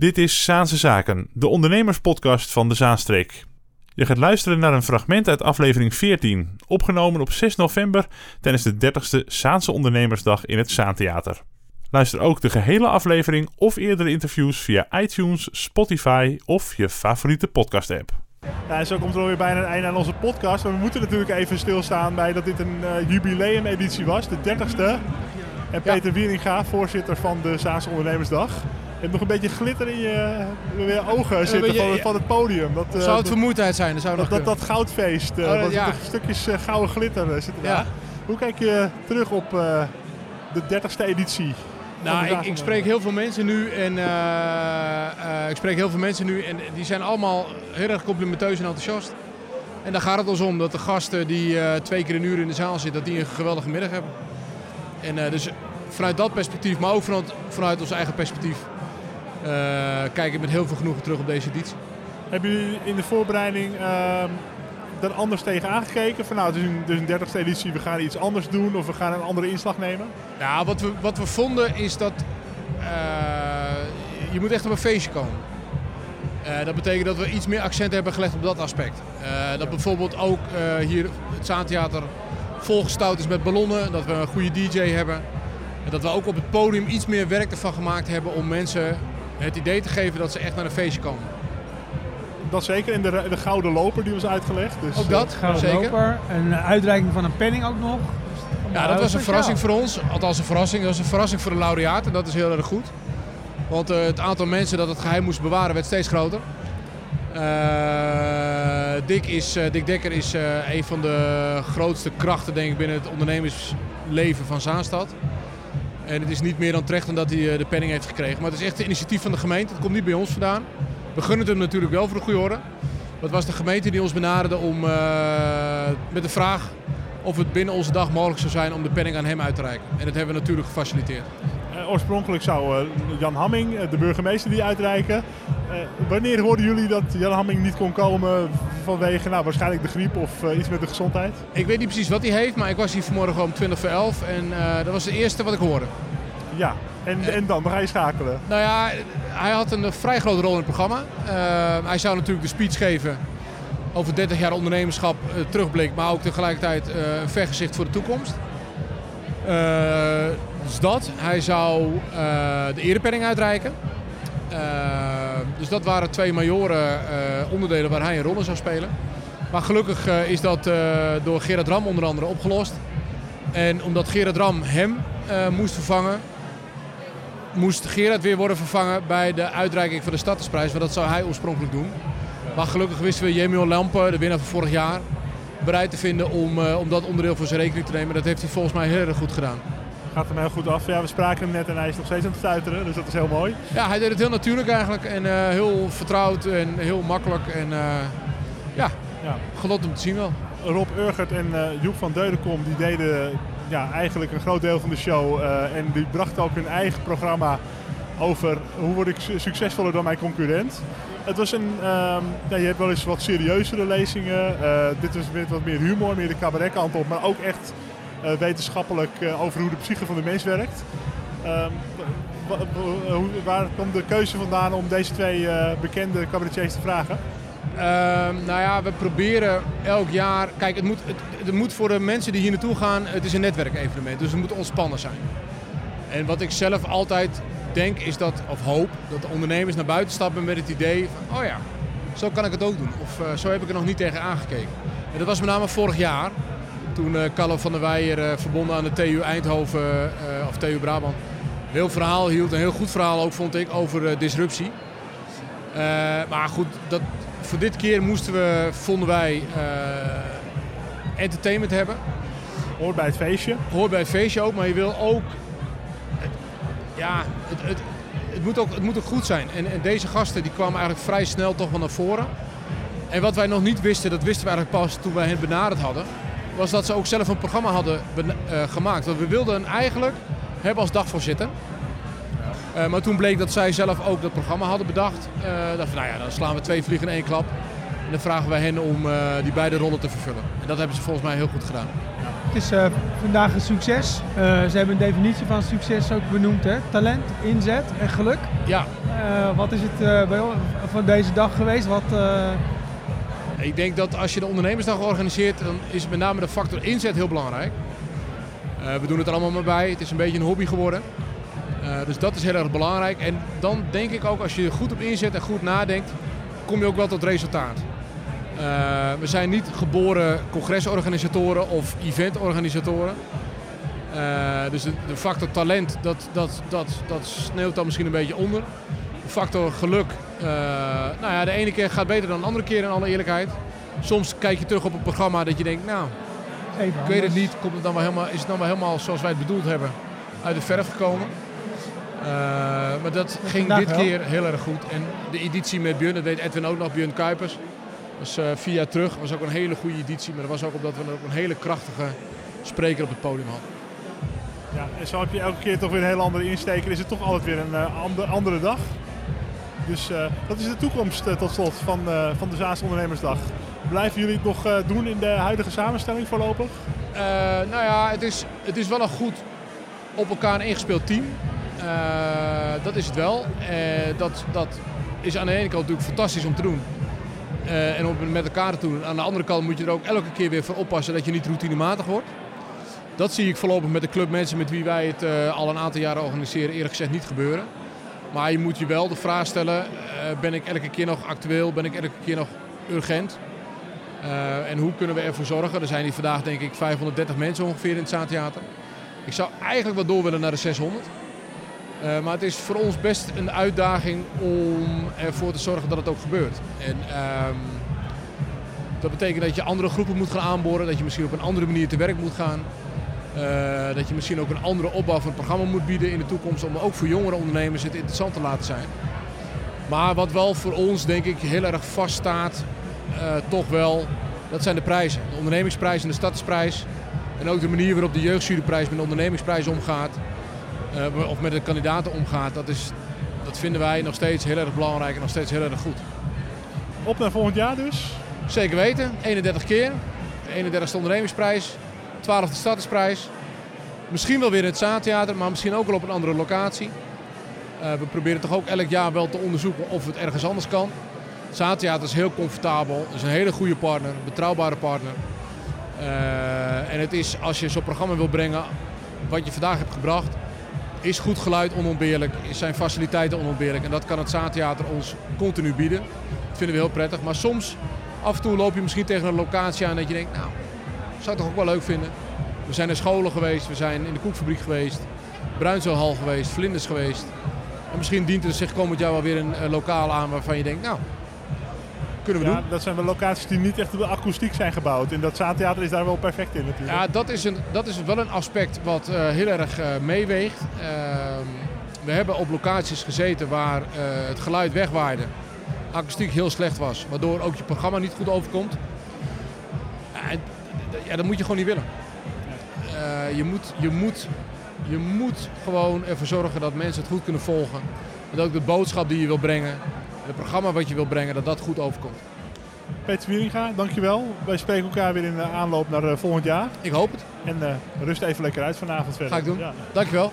Dit is Zaanse Zaken, de ondernemerspodcast van de Zaanstreek. Je gaat luisteren naar een fragment uit aflevering 14, opgenomen op 6 november tijdens de 30ste Zaanse Ondernemersdag in het Zaantheater. Luister ook de gehele aflevering of eerdere interviews via iTunes, Spotify of je favoriete podcast-app. Ja, zo komt er alweer bijna een einde aan onze podcast. Maar we moeten natuurlijk even stilstaan bij dat dit een uh, jubileumeditie was, de 30ste. En Peter Wieringa, voorzitter van de Zaanse Ondernemersdag. Je hebt nog een beetje glitter in je, in je ogen zitten beetje, van, van, het podium. Dat, uh, zou het vermoeidheid zijn? Dat, zou dat, dat, dat, goudfeest, uh, oh, ja. stukjes gouden glitter zitten. Hoe kijk je terug op de 30ste editie? Nou, ik, ik, spreek heel veel mensen nu en ik spreek heel veel mensen nu en die zijn allemaal heel erg complimenteus en enthousiast. En daar gaat het ons om dat de gasten die twee keer een uur in de zaal zitten, dat die een geweldige middag hebben. En dus vanuit dat perspectief, maar ook vanuit, vanuit ons eigen perspectief, kijk ik met heel veel genoegen terug op deze editie. Hebben jullie in de voorbereiding uh, er anders tegen aangekeken? Van nou, het is een, dus een 30ste editie, we gaan iets anders doen of we gaan een andere inslag nemen? Ja, wat we, wat we vonden is dat uh, je moet echt op een feestje komen. Uh, dat betekent dat we iets meer accent hebben gelegd op dat aspect. Uh, dat bijvoorbeeld ook hier het Zaantheater volgestouwd is met ballonnen. Dat we een goede DJ hebben. En dat we ook op het podium iets meer werk ervan gemaakt hebben om mensen het idee te geven dat ze echt naar een feestje komen. Dat zeker. En de, de gouden loper die was uitgelegd. Dus, ook dat, gouden zeker. Loper. Een uitreiking van een penning ook nog. Ja, dat was een verrassing voor ons. Althans een verrassing. Dat was een verrassing voor de laureaat. En dat is heel erg goed. Want uh, het aantal mensen dat het geheim moest bewaren werd steeds groter. Uh, Dick, is, uh, Dick Dekker is een van de grootste krachten denk ik, binnen het ondernemersleven van Zaanstad. En het is niet meer dan terecht omdat hij eh, de penning heeft gekregen. Maar het is echt een initiatief van de gemeente. Het komt niet bij ons vandaan. We gunnen het hem natuurlijk wel voor de goede orde. Het was de gemeente die ons benaderde om, uh, met de vraag of het binnen onze dag mogelijk zou zijn om de penning aan hem uit te reiken. En dat hebben we natuurlijk gefaciliteerd. Uh, oorspronkelijk zou Jan Hamming, de burgemeester, die uitreiken. Wanneer hoorden jullie dat Jan Hamming niet kon komen vanwege nou, waarschijnlijk de griep of iets met de gezondheid? Ik weet niet precies wat hij heeft, maar ik was hier vanmorgen om 20 voor 11 en dat was het eerste wat ik hoorde. Ja, en, en dan? Dan ga je schakelen? Nou ja, hij had een vrij grote rol in het programma. hij zou natuurlijk de speech geven over 30 jaar ondernemerschap terugblik, maar ook tegelijkertijd een vergezicht voor de toekomst. Dus dat. Hij zou de erepenning uitreiken. Dus dat waren twee majoren onderdelen waar hij een rol in zou spelen. Maar gelukkig is dat door Gerard Ram onder andere opgelost. En omdat Gerard Ram hem moest vervangen, moest Gerard weer worden vervangen bij de uitreiking van de Stadsprijs. Want dat zou hij oorspronkelijk doen. Maar gelukkig wisten we Jemio Lampen, de winnaar van vorig jaar, bereid te vinden om, om dat onderdeel voor zijn rekening te nemen. Dat heeft hij volgens mij heel erg goed gedaan. Gaat hem heel goed af. Ja, we spraken hem net en hij is nog steeds aan het stuiteren, dus dat is heel mooi. Ja, hij deed het heel natuurlijk eigenlijk en uh, heel vertrouwd en heel makkelijk. En uh, ja, ja, genot om te zien wel. Rob Urgert en Joep van Deudekom die deden ja, eigenlijk een groot deel van de show. en die brachten ook hun eigen programma over hoe word ik succesvoller dan mijn concurrent. Het was een, um, ja, je hebt wel eens wat serieuzere lezingen. Dit was met wat meer humor, meer de cabaretkant op. Maar ook echt wetenschappelijk uh, over hoe de psyche van de mens werkt. Um, waar komt de keuze vandaan om deze twee bekende cabaretiers te vragen? Um, nou ja, we proberen elk jaar. Kijk, het moet, het, moet voor de mensen die hier naartoe gaan, het is een netwerkevenement. Dus het moet ontspannen zijn. En wat ik zelf altijd denk is dat, of hoop, dat de ondernemers naar buiten stappen met het idee van, oh ja, zo kan ik het ook doen. Of zo heb ik er nog niet tegen aangekeken. En dat was met name vorig jaar, toen uh, Carlo van der Weijer uh, verbonden aan de TU Eindhoven, of TU Brabant, een heel verhaal hield. Een heel goed verhaal ook, vond ik, over disruptie. maar goed, dat, voor dit keer moesten we, vonden wij, entertainment hebben. Hoort bij het feestje. Hoort bij het feestje ook, maar je wil ook ja, het, het, het, moet ook, het moet ook goed zijn. En, en, deze gasten die kwamen eigenlijk vrij snel toch wel naar voren. En wat wij nog niet wisten, dat wisten we eigenlijk pas toen wij hen benaderd hadden, was dat ze ook zelf een programma hadden uh, gemaakt. Want we wilden eigenlijk hebben als dagvoorzitter. Uh, maar toen bleek dat zij zelf ook dat programma hadden bedacht. Uh, dachten nou ja, dan slaan we twee vliegen in één klap. En dan vragen wij hen om die beide rollen te vervullen. En dat hebben ze volgens mij heel goed gedaan. is eh, vandaag een succes. Eh, ze hebben een definitie van succes ook benoemd. Hè? Talent, inzet en geluk. Ja, Eh, wat is het eh, bij van deze dag geweest? Wat, eh, ik denk dat als je de ondernemersdag organiseert, dan is met name de factor inzet heel belangrijk. Eh, we doen het er allemaal maar bij. Het is een beetje een hobby geworden. Eh, dus dat is heel erg belangrijk. En dan denk ik ook, als je er goed op inzet en goed nadenkt, kom je ook wel tot resultaat. Eh, we zijn niet geboren congresorganisatoren of eventorganisatoren. Dus de, de factor talent, dat, dat, dat, dat sneeuwt dan misschien een beetje onder. De factor geluk, eh, nou ja, de ene keer gaat beter dan de andere keer in alle eerlijkheid. Soms kijk je terug op een programma dat je denkt, nou, even ik weet het niet, komt het dan wel helemaal, is het dan wel helemaal zoals wij het bedoeld hebben uit de verf gekomen. Eh, maar dat ging dit wel. keer heel erg goed. En de editie met Björn, dat weet Edwin ook nog, Björn Kuipers. was eh, vier jaar terug, was ook een hele goede editie. Maar dat was ook omdat we ook een hele krachtige spreker op het podium hadden. Ja, en zo heb je elke keer toch weer een hele andere insteek. En is het toch altijd weer een eh, ander- andere dag. Dus eh, dat is de toekomst eh, tot slot van, eh, van de Zaanse Ondernemersdag. Blijven jullie het nog doen in de huidige samenstelling voorlopig? Nou ja, het is, het is wel een goed op elkaar ingespeeld team. Dat is het wel. Dat, dat is aan de ene kant natuurlijk fantastisch om te doen. En om het met elkaar te doen. Aan de andere kant moet je er ook elke keer weer voor oppassen dat je niet routinematig wordt. Dat zie ik voorlopig met de club mensen met wie wij het al een aantal jaren organiseren eerlijk gezegd niet gebeuren. Maar je moet je wel de vraag stellen, eh, ben ik elke keer nog actueel, ben ik elke keer nog urgent? Eh, en hoe kunnen we ervoor zorgen? Er zijn hier vandaag denk ik 530 mensen ongeveer in het Zaantheater. Ik zou eigenlijk wel door willen naar de 600. Eh, maar het is voor ons best een uitdaging om ervoor te zorgen dat het ook gebeurt. En ehm, dat betekent dat je andere groepen moet gaan aanboren, dat je misschien op een andere manier te werk moet gaan. Eh, dat je misschien ook een andere opbouw van het programma moet bieden in de toekomst om ook voor jongere ondernemers het interessant te laten zijn. Maar wat wel voor ons denk ik heel erg vaststaat, eh toch wel, dat zijn de prijzen. De ondernemingsprijs en de stadsprijs. En ook de manier waarop de jeugdjuryprijs met de ondernemingsprijs omgaat. eh, of met de kandidaten omgaat. Dat, is, dat vinden wij nog steeds heel erg belangrijk en nog steeds heel erg goed. Op naar volgend jaar dus. Zeker weten, 31 keer. De 31ste ondernemingsprijs, 12e stadsprijs. Misschien wel weer in het Zaantheater, maar misschien ook wel op een andere locatie. Eh, we proberen toch ook elk jaar wel te onderzoeken of het ergens anders kan. Het is heel comfortabel, is een hele goede partner, een betrouwbare partner. Eh, en het is, als je zo'n programma wil brengen, wat je vandaag hebt gebracht, is goed geluid onontbeerlijk, zijn faciliteiten onontbeerlijk. En dat kan het Zaantheater ons continu bieden. Dat vinden we heel prettig. Maar soms, af en toe loop je misschien tegen een locatie aan dat je denkt, nou, zou ik toch ook wel leuk vinden. We zijn naar scholen geweest, we zijn in de koekfabriek geweest, Bruinzeelhal geweest, Vlinders geweest. En misschien dient er zich komend jaar wel weer een, eh, lokaal aan waarvan je denkt, nou, kunnen we Ja, doen. dat zijn wel locaties die niet echt op de akoestiek zijn gebouwd. En dat Zaantheater is daar wel perfect in natuurlijk. Ja, dat is, een, dat is wel een aspect wat eh, heel erg eh, meeweegt. Ehm, we hebben op locaties gezeten waar het geluid wegwaaide. Akoestiek heel slecht was, waardoor ook je programma niet goed overkomt. Ja, dat moet je gewoon niet willen. Eh, je, moet, je, moet, je moet gewoon ervoor zorgen dat mensen het goed kunnen volgen. En dat ook de boodschap die je wil brengen, het programma wat je wil brengen, dat dat goed overkomt. Peter Wieringa, dankjewel. Wij spreken elkaar weer in de aanloop naar eh, volgend jaar. Ik hoop het. En eh, rust even lekker uit vanavond verder. Ga ik doen. Ja. Dankjewel.